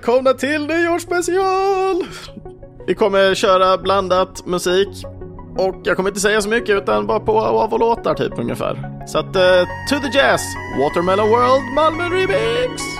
välkomna till nyårsspecial! Vi kommer köra blandat musik och jag kommer inte säga så mycket utan bara på av och låtar typ ungefär. Så att, uh, to the jazz, Watermelon World Malmö Remix!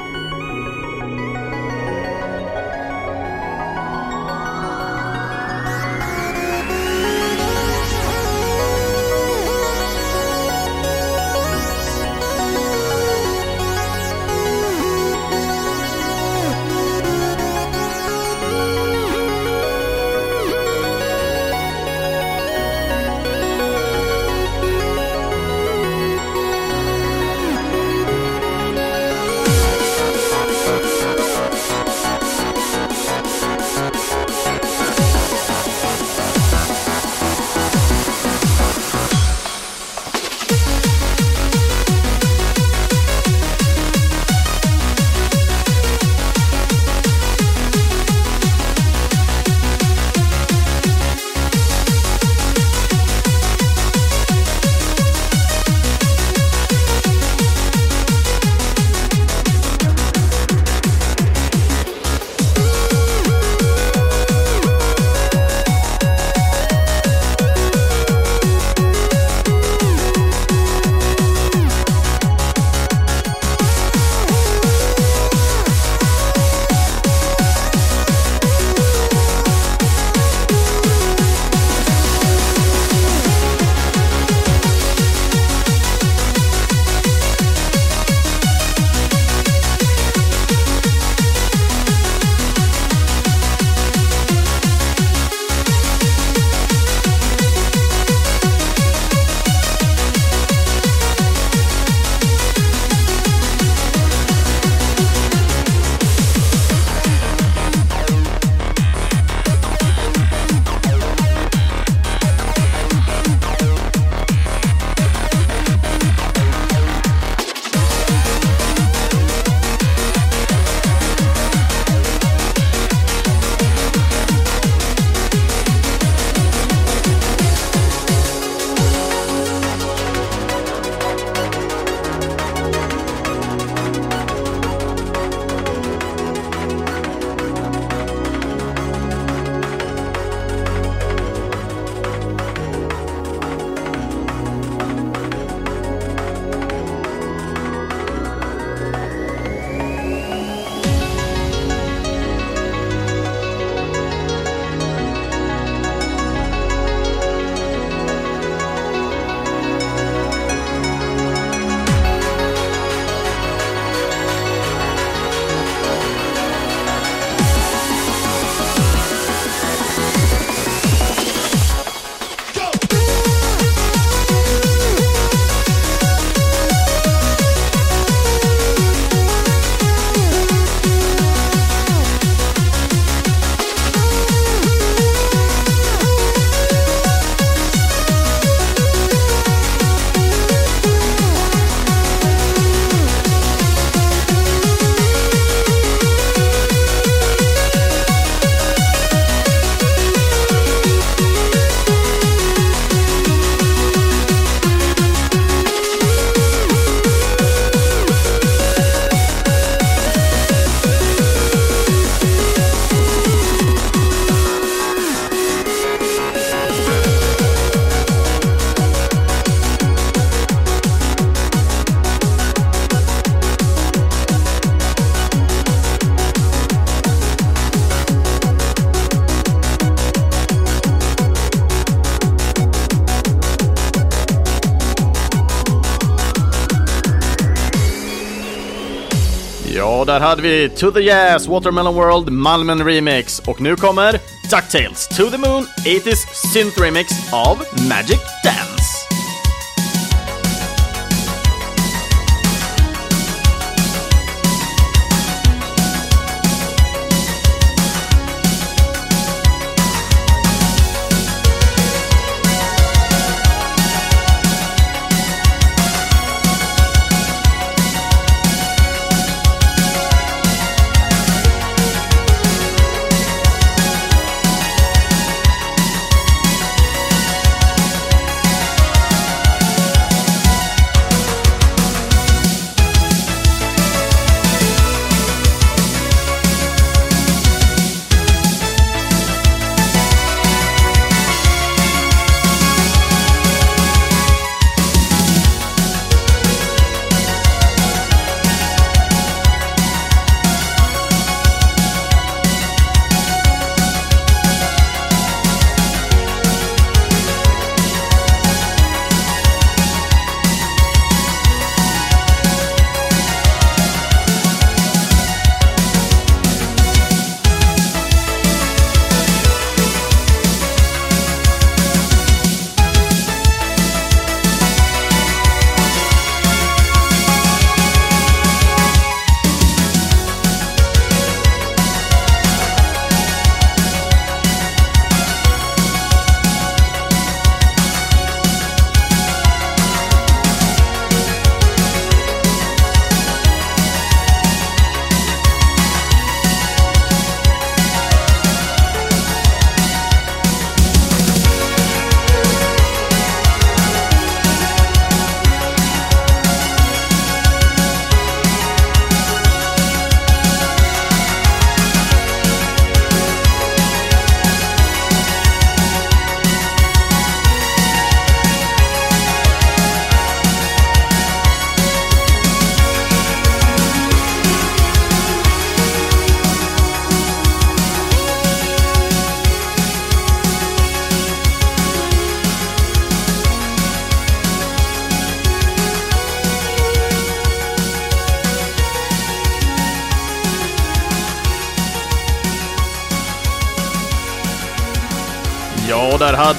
Där hade vi To the Jazz, Watermelon World, Malmen Remix. Och nu kommer DuckTales, To the Moon, 80s Synth Remix av Magic Dance.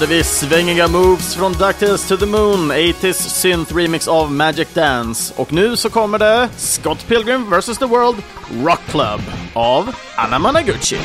Hade vi svängiga moves från Ducktails to the Moon, 80s synth remix av Magic Dance. Och nu så kommer det Scott Pilgrim vs. the World Rock Club av Anna Managuchi.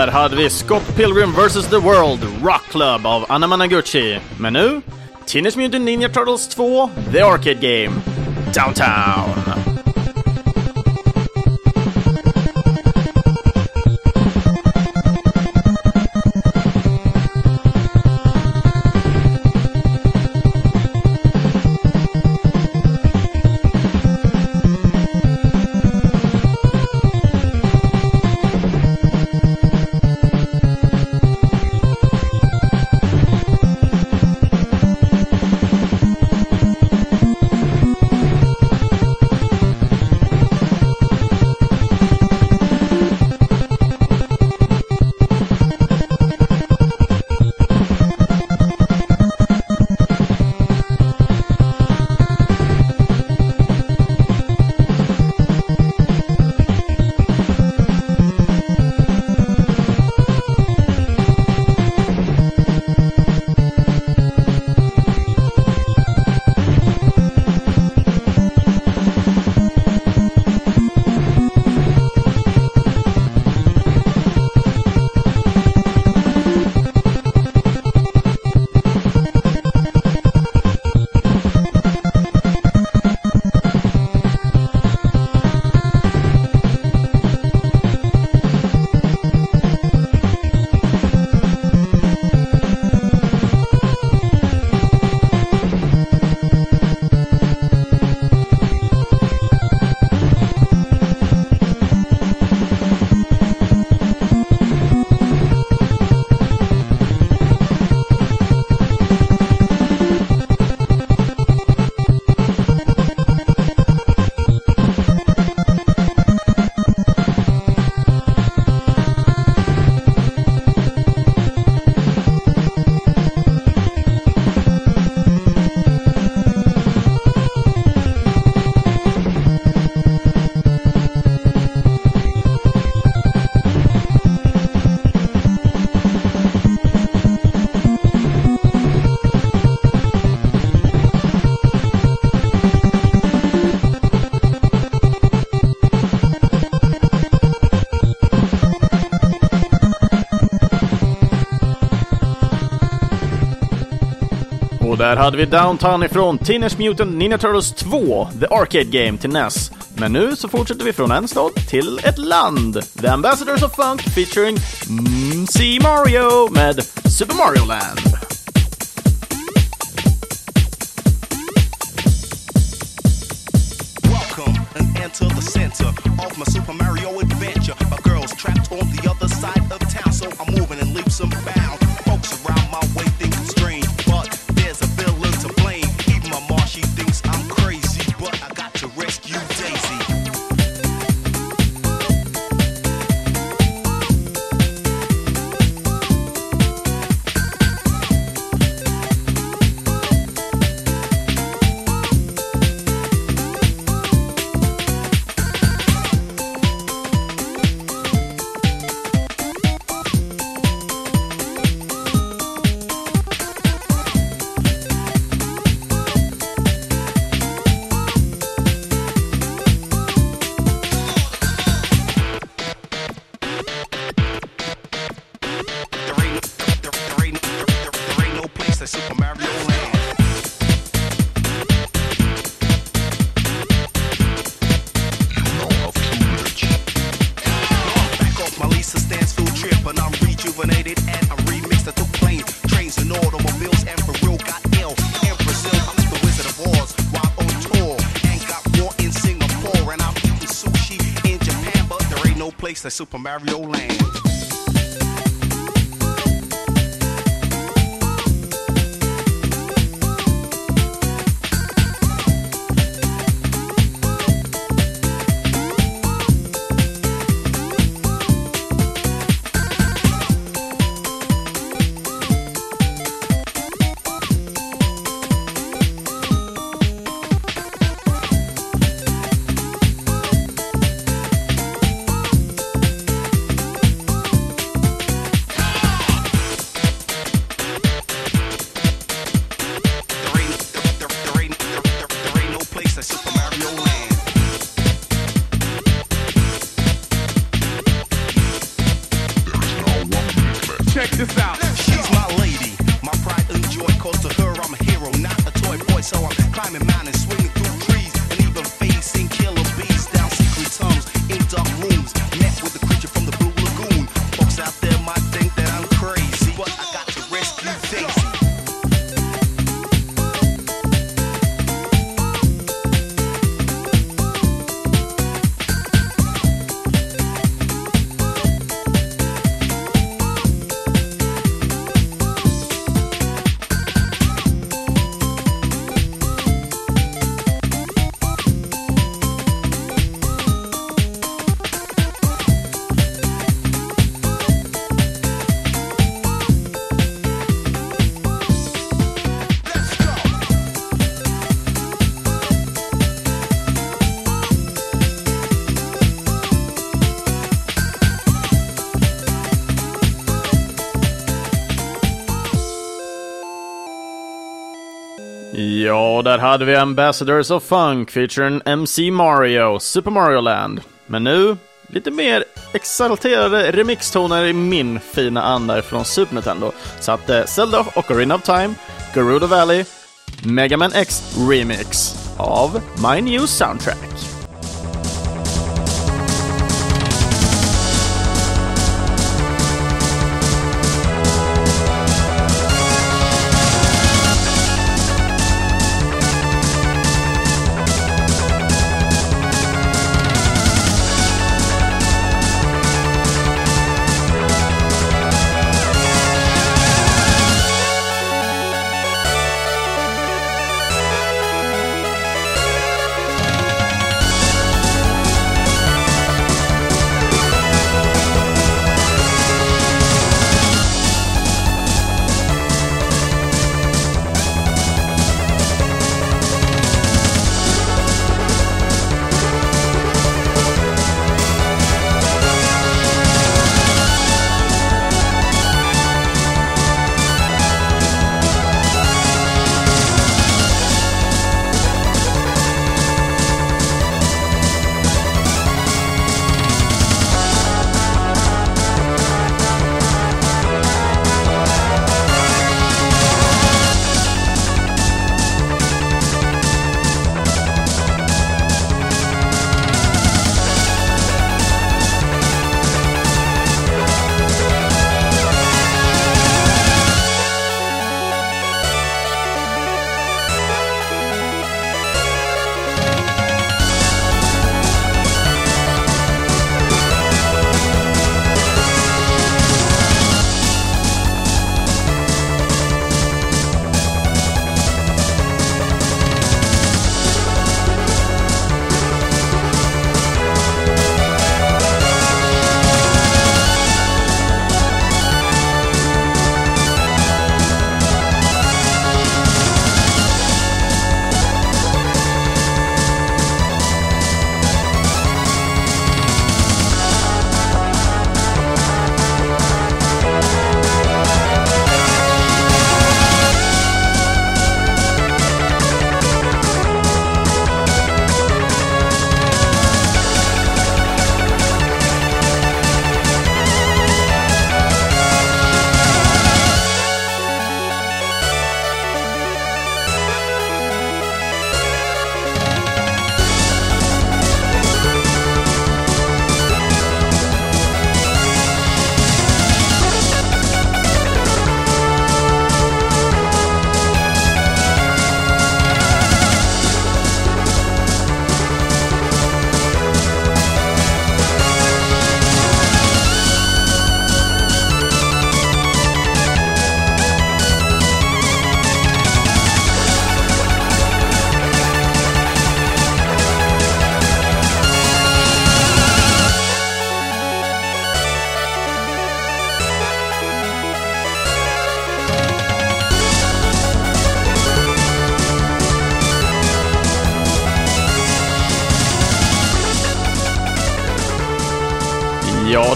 Där hade vi Scott Pilgrim vs. The World Rock Club av Anna Managuchi. Men nu, Teenage Mutant Ninja Turtles 2 The Arcade Game Downtown. där hade vi Downtown ifrån Teenage Mutant Ninja Turtles 2, The Arcade Game till NES. Men nu så fortsätter vi från en stad till ett land. The Ambassadors of Funk featuring mm, MC Mario med Super Mario Land. Super Mario Och där hade vi Ambassadors of Funk featuring MC Mario, Super Mario Land. Men nu lite mer exalterade remixtoner i min fina anda från Super Nintendo. Så att eh, Zelda och Arena of Time, Gerudo Valley, Mega Man X Remix av My New Soundtrack.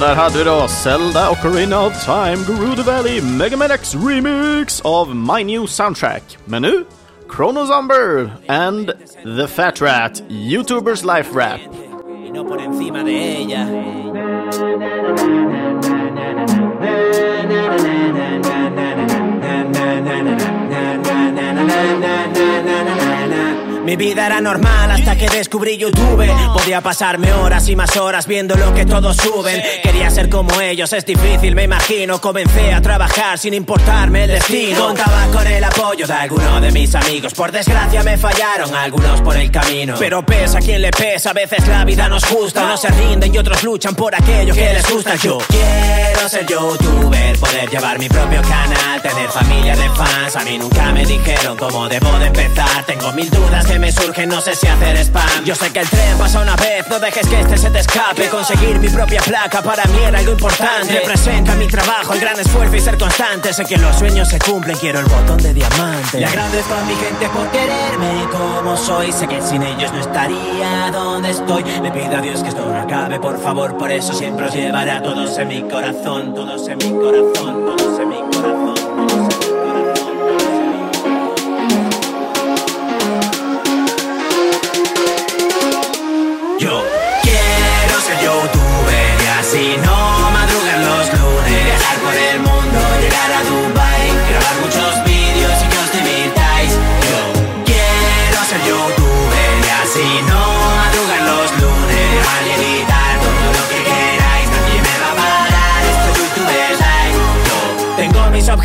Där hade vi då Zelda Ocarina of Time Gerudo Valley Mega Man X Remix av My New Soundtrack. Men nu, Chronozomber and The Fat Rat, YouTubers Life Rap. Mi vida era normal hasta que descubrí YouTube. Podía pasarme horas y más horas viendo lo que todos suben. Quería ser como ellos, es difícil, me imagino. Comencé a trabajar sin importarme el destino. Contaba con el apoyo de alguno de mis amigos. Por desgracia me fallaron algunos por el camino. Pero pesa quien le pesa, a veces la vida nos gusta. No se rinden y otros luchan por aquello que les gusta. Yo quiero ser youtuber, poder llevar mi propio canal, tener familia de fans. A mí nunca me dijeron cómo debo de empezar. Tengo mil dudas que me surgen, no sé si hacer spam. Yo sé que el tren pasa una vez, no dejes que este se te escape. Conseguir mi propia placa para mí era algo importante. Representa mi trabajo, el gran esfuerzo y ser constante. Sé que los sueños se cumplen, quiero el botón de diamante. Le agradezco a mi gente por quererme como soy. Sé que sin ellos no estaría donde estoy. Le pido a Dios que esto no acabe, por favor. Por eso siempre os llevaré a todos en mi corazón, todos en mi corazón, todos en mi corazón.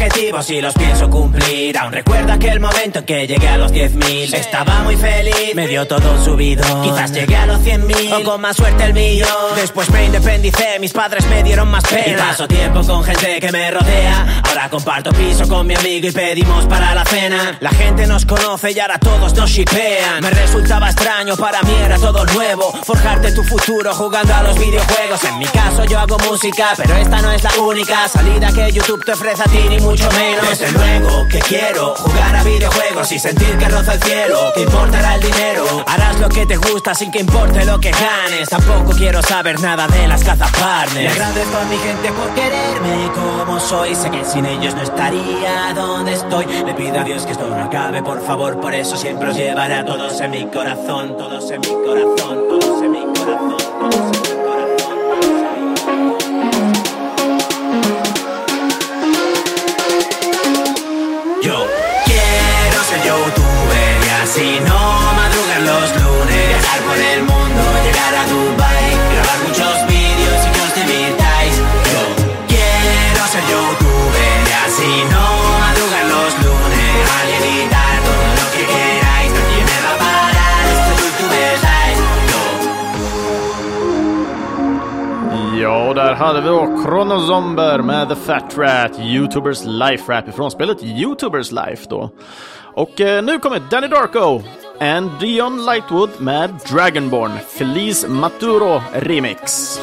Objetivos y los pienso cumplir. Aún recuerdo aquel momento en que llegué a los 10.000. Estaba muy feliz, me dio todo un subidón. Quizás llegué a los 100.000 o con más suerte el millón. Después me independicé, mis padres me dieron más pena. Y paso tiempo con gente que me rodea. Ahora comparto piso con mi amigo y pedimos para la cena. La gente nos conoce y ahora todos nos shipean. Me resultaba extraño, para mí era todo nuevo. Forjarte tu futuro jugando a los videojuegos. En mi caso yo hago música, pero esta no es la única salida que YouTube te ofrece a ti, ni mucho menos. Desde luego que quiero jugar a videojuegos y sentir que roza el cielo. Que importará el dinero. Harás lo que te gusta sin que importe lo que ganes. Tampoco quiero saber nada de las cazaparnes. Le agradezco a mi gente por quererme como soy. Sé que sin ellos no estaría donde estoy. Le pido a Dios que esto no acabe, por favor. Por eso siempre os llevaré a todos en mi corazón. Todos en mi corazón. Todos en mi corazón. Todos en mi corazón. Si no madrugar los lunes. Viajar por el mundo, llegar a Dubai, grabar muchos vídeos y que os divirtáis. Yo quiero ser youtuber y así no madrugar los lunes. Grabar editar todo lo que queráis, nadie me va a parar. este youtuber life. Yo Ja, där hade vi då Chronozomber med The Fat Rat, YouTubers Life Rap ifrån spelet YouTubers Life då. Och eh, nu kommer Danny Darko and Dion Lightwood med Dragonborn, Feliz Maturo Remix.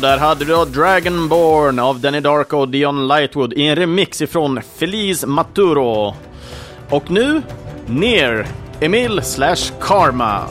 Och där hade vi då Dragonborn av Danny Darko och Dion Lightwood i en remix ifrån Feliz Maturo. Och nu, ner Emil slash Karma.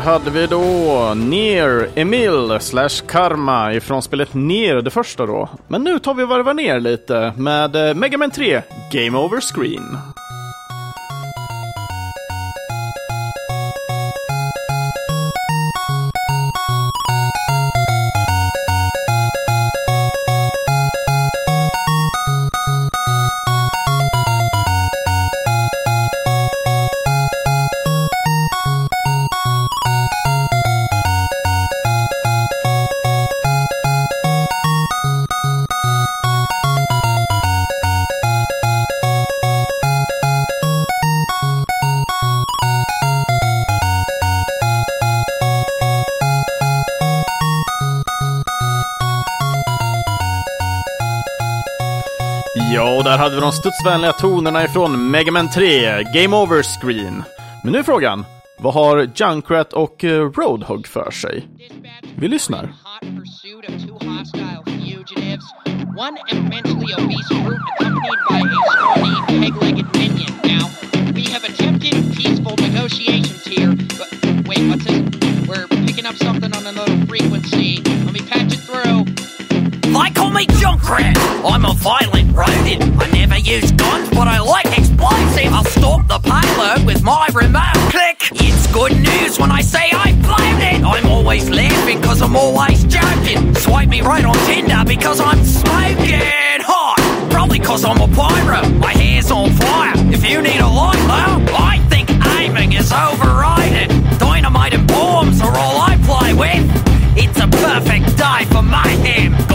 Hade vi då Ner Emil slash Karma ifrån spelet Ner, det första då. Men nu tar vi och varvar ner lite med eh, Mega Man 3 Game Over Screen. Studsvänliga tonerna ifrån Mega Man 3 Game Over Screen. Men nu är frågan, vad har Junkrat och eh, Roadhog för sig? Vi lyssnar. One immensely obese brute accompanied by a scrawny, peg-legged call me Junkrat. I'm a violent rodent. I never use guns, but I like explosives. I'll stalk the payload with my remote. Click. It's good news when I say I blamed it. I'm always laughing because I'm always joking. Swipe me right on Tinder because I'm smoking hot. Probably because I'm a pyro. My hair's on fire. If you need a light, though, I think aiming is overrated. Dynamite and bombs are all I play with. It's a perfect day for mayhem.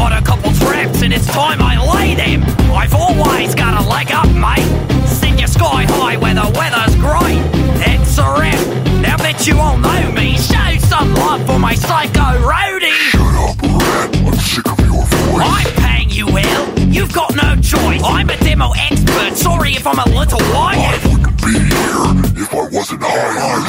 And it's time I laid him. I've always got a leg up, mate. Send you sky high where the weather's great. It's a wrap. Now that you all know me, show some love for my psycho roadie. Shut up, rat. I'm sick of your voice. I'm paying you well. You've got no choice. I'm a demo expert. Sorry if I'm a little wired. I wouldn't be here if I wasn't high.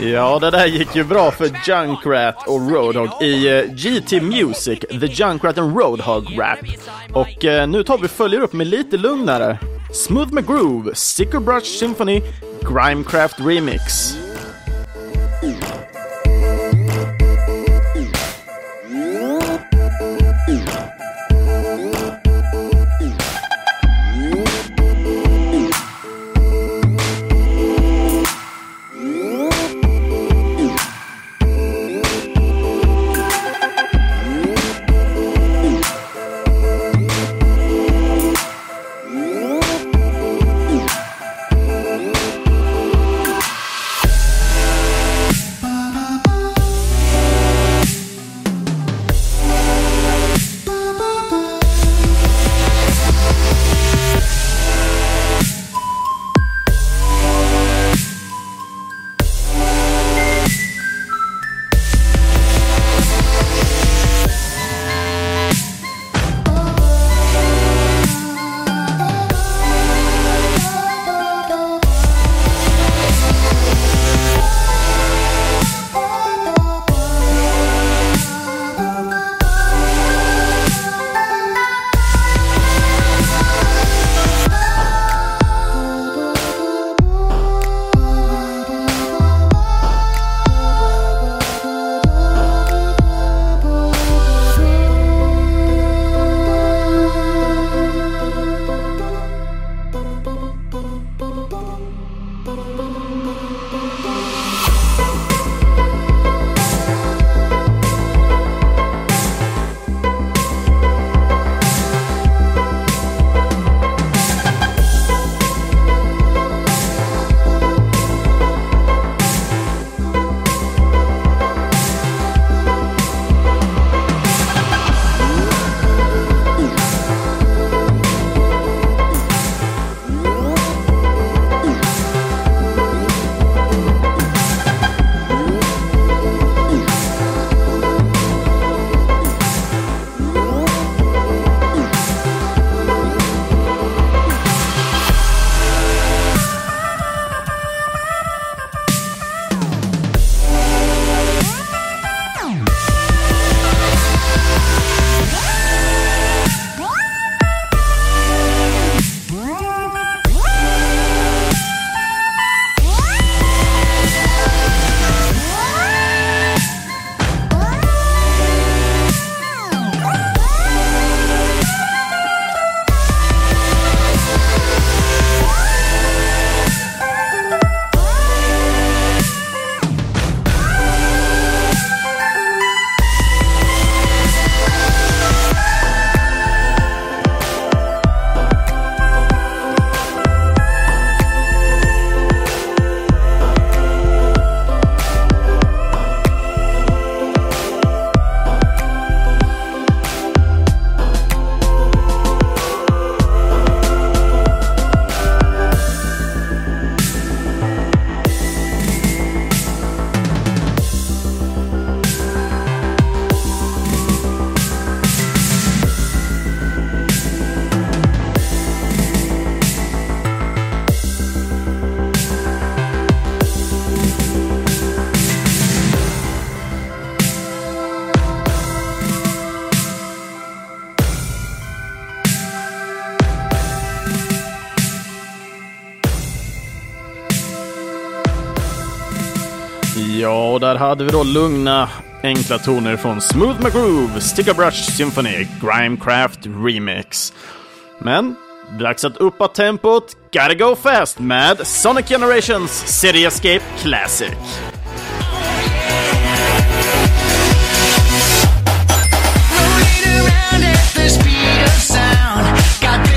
ja, det där gick ju bra för Junkrat och Roadhog i eh, GT Music, The Junkrat and Roadhog Rap. Och eh, nu tar vi följer upp med lite lugnare. Smooth McGroove, Sticker Brush Symphony, Grimecraft Remix. hade vi då lugna, enkla toner från Smooth McGroove, Sticker Brush Symphony, Grimecraft Remix. Men dags att uppa tempot, gotta go fast med Sonic Generations City Escape Classic. Rolling around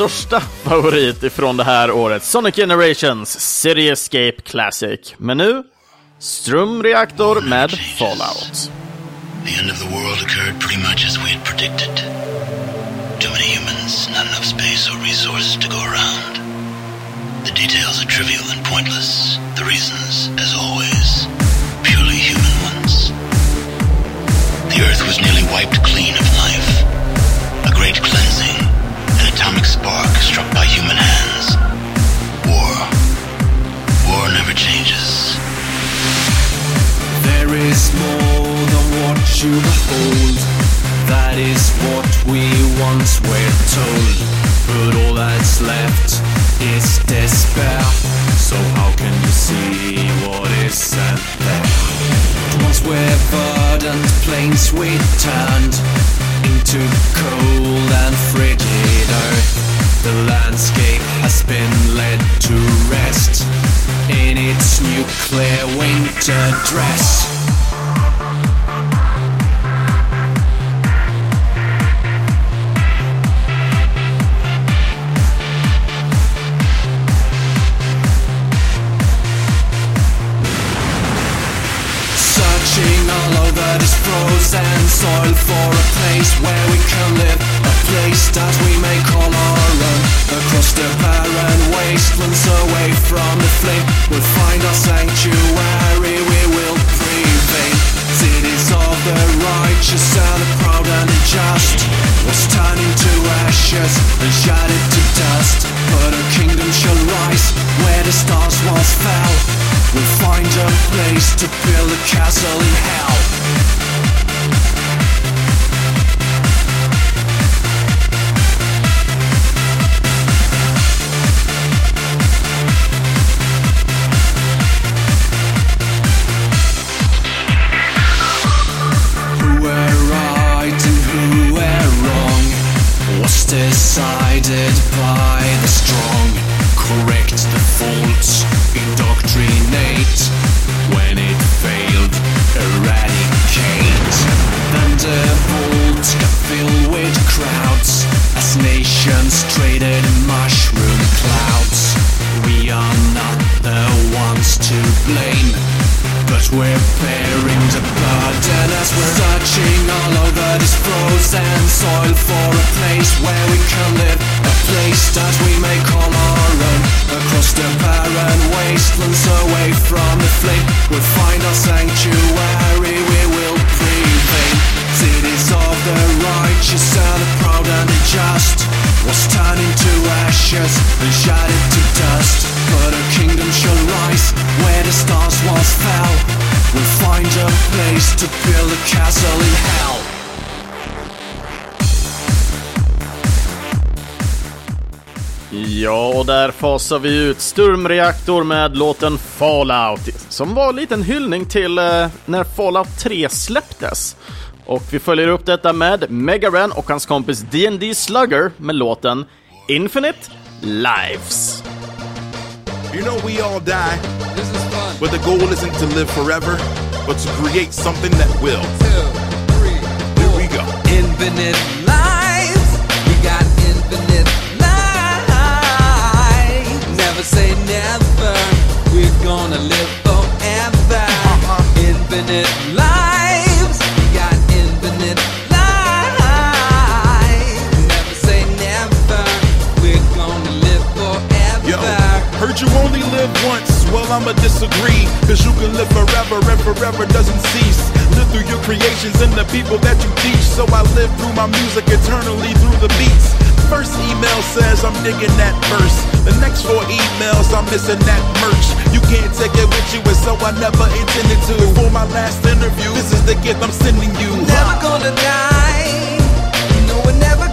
största favorit ifrån det här året, Sonic Generations City Escape Classic. Men nu, strömreaktor med Fallout. The end of the world occurred pretty much as we had predicted. Too many humans, not enough space or resources to go around. The details are trivial and pointless. The reasons, as always, purely human ones. The Earth was nearly wiped clean which we turned into cold and frigid earth. The landscape has been led to rest in its nuclear winter dress. Fasar vi ut Sturmreaktor med låten Fallout, som var en liten hyllning till eh, när Fallout 3 släpptes. Och vi följer upp detta med Megaran och hans kompis D&D Slugger med låten Infinite Lives. You know we all die. This is fun. But the goal isn't to live forever, but to create something that will. Here we go. Infinite lives, we got infinite lives. Never say never, we're gonna live forever. Uh-huh. Infinite lives, we got infinite lives. Never say never, we're gonna live forever. Yo, heard you only live once. Well, I'ma disagree. Cause you can live forever and forever doesn't cease. Live through your creations and the people that you teach. So I live through my music eternally through the beats. First email says I'm digging that verse. The next four emails, I'm missing that merch. You can't take it with you, and so I never intended to. For my last interview, this is the gift I'm sending you. Never gonna die. No, we're never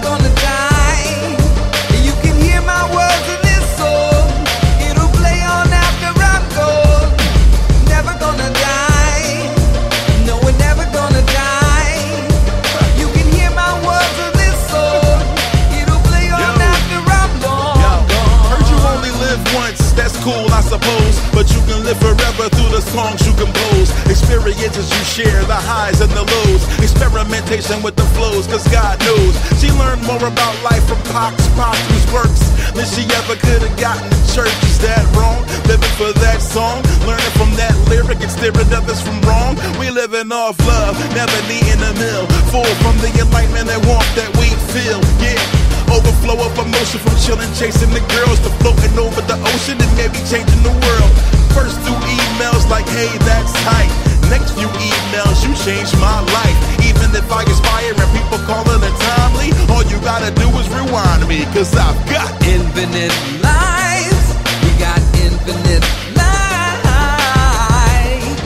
live forever through the songs you compose. Experiences you share, the highs and the lows. Experimentation with the flows, cause God knows. She learned more about life from Pac's Pac's works than she ever could have gotten in church. Is that wrong? Living for that song, learning from that lyric and steering others from wrong. We living off love, never needing a mill. Full from the enlightenment and warmth that we feel. Yeah. Overflow of emotion from chilling, chasing the girls to floating over the ocean and maybe changing the world. First two emails like, hey, that's tight. Next few emails, you changed my life. Even if I inspire and people calling it timely, all you gotta do is rewind me, cause I've got infinite lives. We got infinite lives.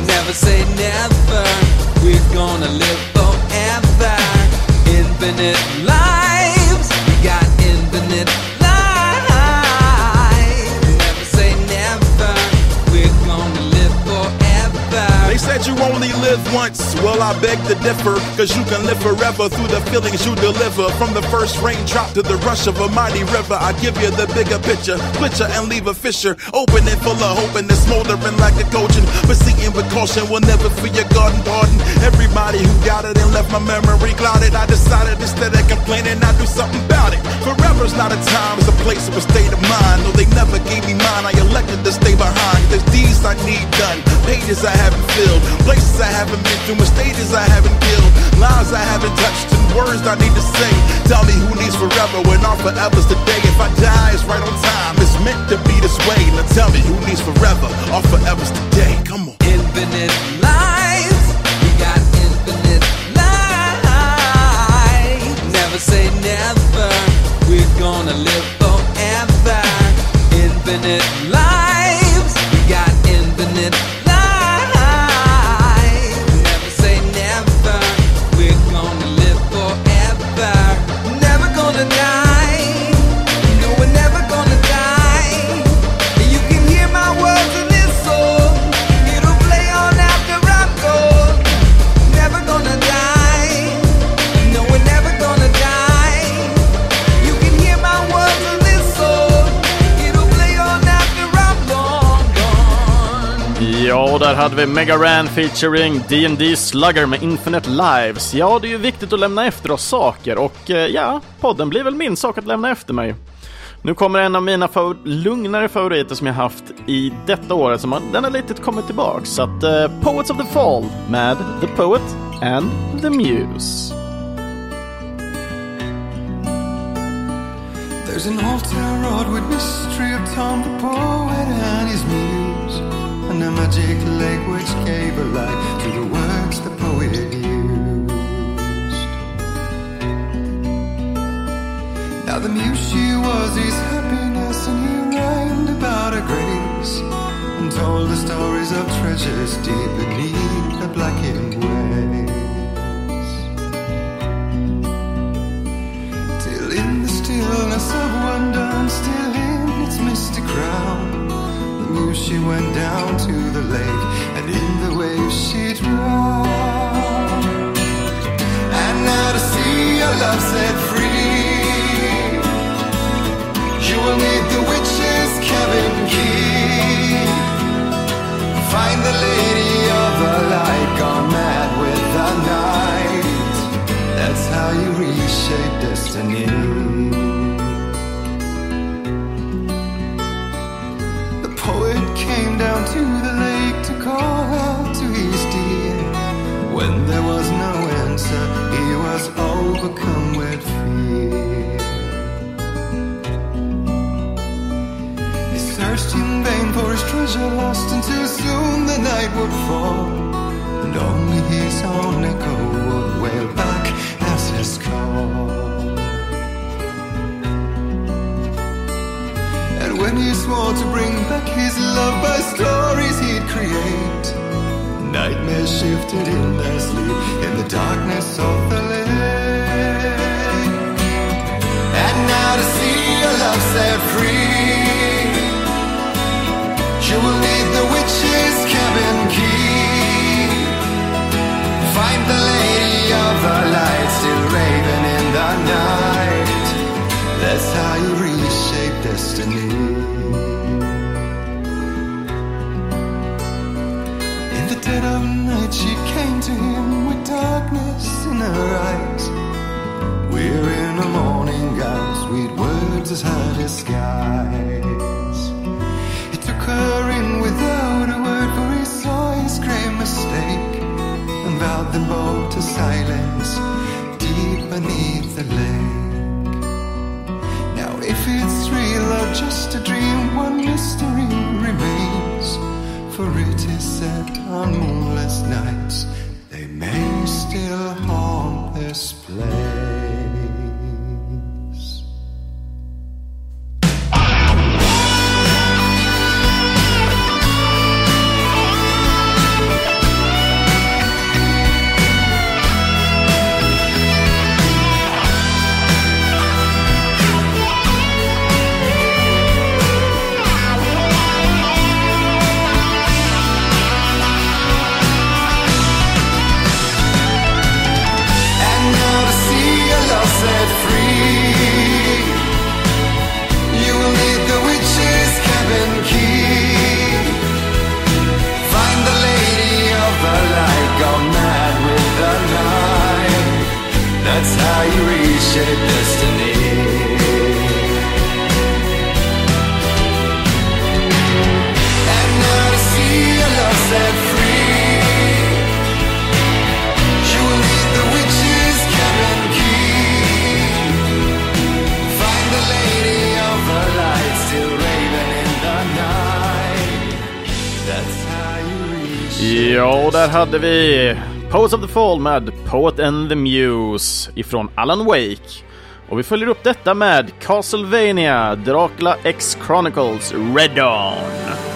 Never say never. We're gonna live forever. Infinite lives. Live once. Well, I beg to differ, cause you can live forever through the feelings you deliver. From the first raindrop to the rush of a mighty river, I give you the bigger picture. Picture and leave a fissure. Open and full of hope and it's smoldering like a coaching. But Proceeding with caution will never free your garden pardon. Everybody who got it and left my memory clouded. I decided instead of complaining, I'd do something about it. Forever's not a time, it's a place of a state of mind. No, they never gave me mine. I elected to stay behind. There's deeds I need done, pages I haven't filled, I haven't been through, stages I haven't killed, lives I haven't touched, and words I need to say. Tell me who needs forever when our forever's today. If I die, it's right on time. It's meant to be this way. Now tell me who needs forever. Our forever's today. Come on. Infinite lives. We got infinite lives. Never say never. We're gonna live där hade vi Mega Ran featuring D&D Slugger med Infinite Lives. Ja, det är ju viktigt att lämna efter oss saker och eh, ja, podden blir väl min sak att lämna efter mig. Nu kommer en av mina favor- lugnare favoriter som jag haft i detta året. Som har, den har lite kommit tillbaks. Så att uh, Poets of the Fall med The Poet and the Muse. There's an altar wrought with mystery of Tom the poet and his muse, and a magic lake which gave a light to the words the poet used. Now the muse she was his happiness, and he rhymed about her grace, and told the stories of treasures deep lake and in the waves she drowned And now to see your love set free You will need the witch's cabin key. Find the lady of the light gone mad with the night. That's how you reshape destiny overcome with fear. He searched in vain for his treasure lost until soon the night would fall. And only his own echo would wail back as his call. And when he swore to bring back his love by stories he'd create, nightmares shifted in their sleep in the darkness of the lake. To see your love set free, you will need the witch's cabin key. Find the lady of the light still raving in the night. That's how you reshape destiny. In the dead of night, she came to him with darkness in her eyes. We're in a morning gown, sweet words as her disguise. He took her in without a word, for he saw his grave mistake and vowed them both to silence deep beneath the lake. Now, if it's real or just a dream, one mystery remains. For it is said on moonless nights they may still haunt this place. Hade vi Poets of the Fall med Poet and the Muse ifrån Alan Wake. Och vi följer upp detta med Castlevania Dracula X Chronicles Red Dawn.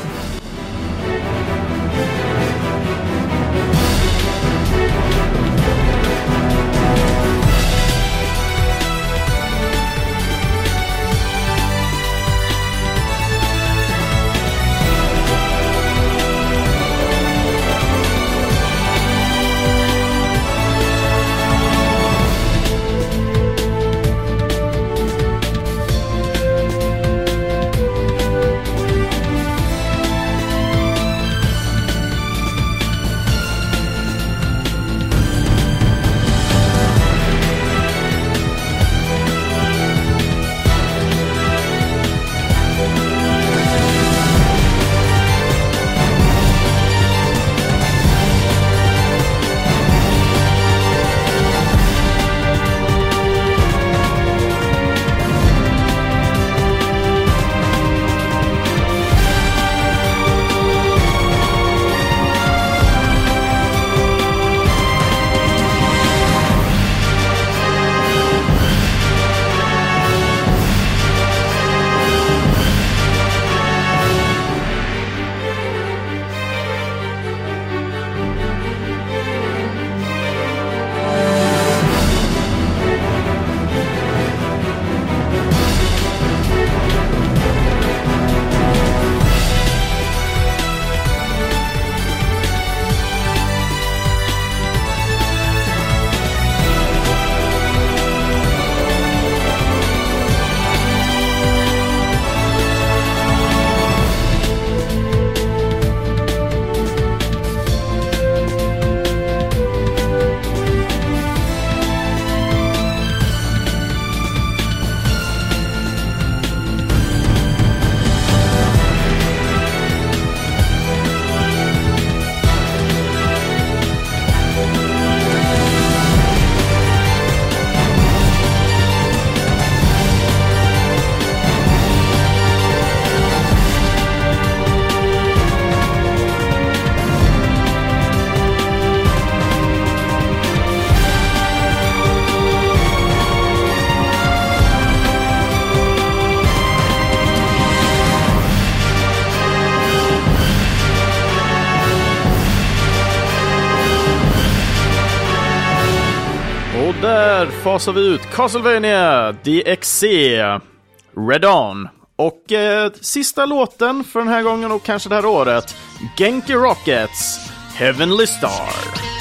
Gasar vi ut Castlevania DXC Red On. Och eh, sista låten för den här gången och kanske det här året. Genki Rockets Heavenly Star.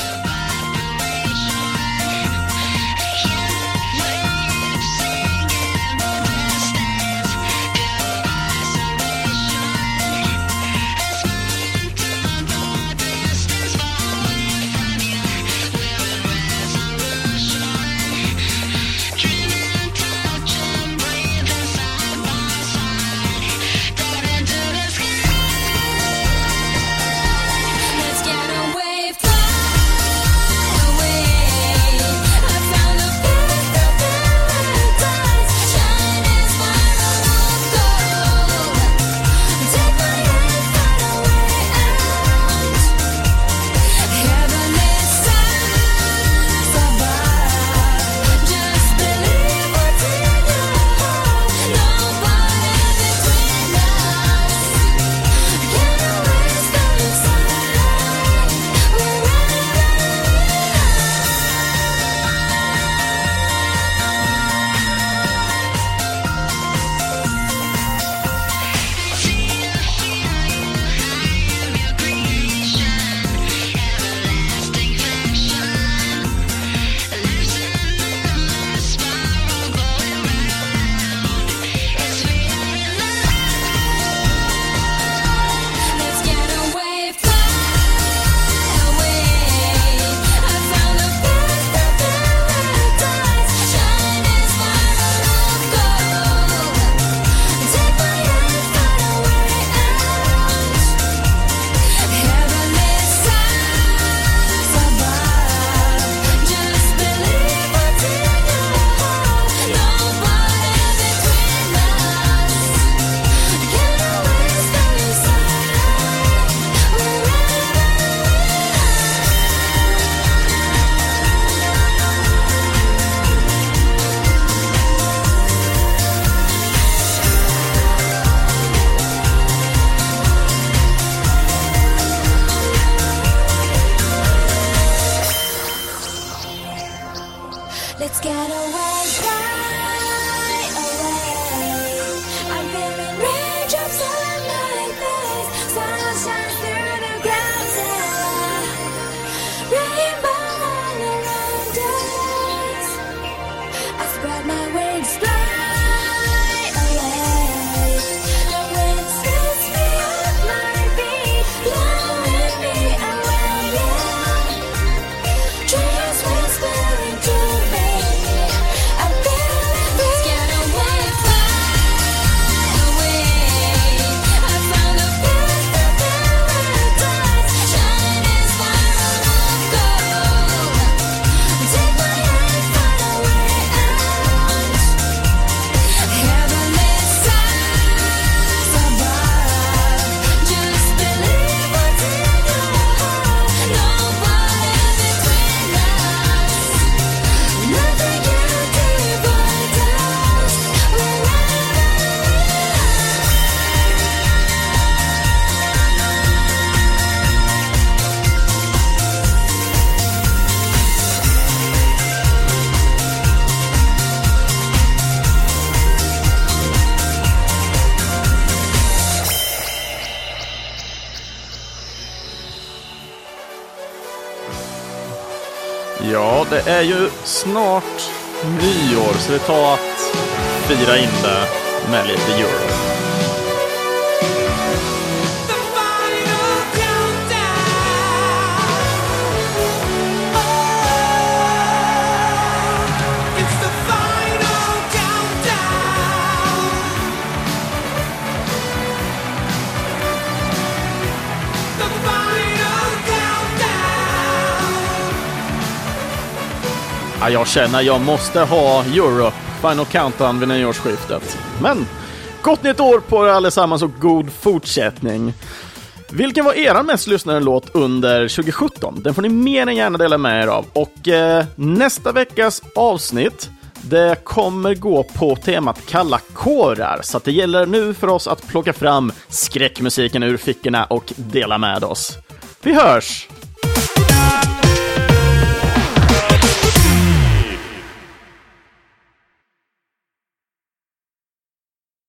Det är ju snart nyår, så det tar att fira in det med lite euro. Ja, jag känner jag måste ha Europe Final Countdown vid nyårsskiftet. Men gott nytt år på er allesammans och god fortsättning. Vilken var er mest lyssnade låt under 2017? Den får ni mer än gärna dela med er av. Och eh, nästa veckas avsnitt det kommer gå på temat kalla kårar, så det gäller nu för oss att plocka fram skräckmusiken ur fickorna och dela med oss. Vi hörs!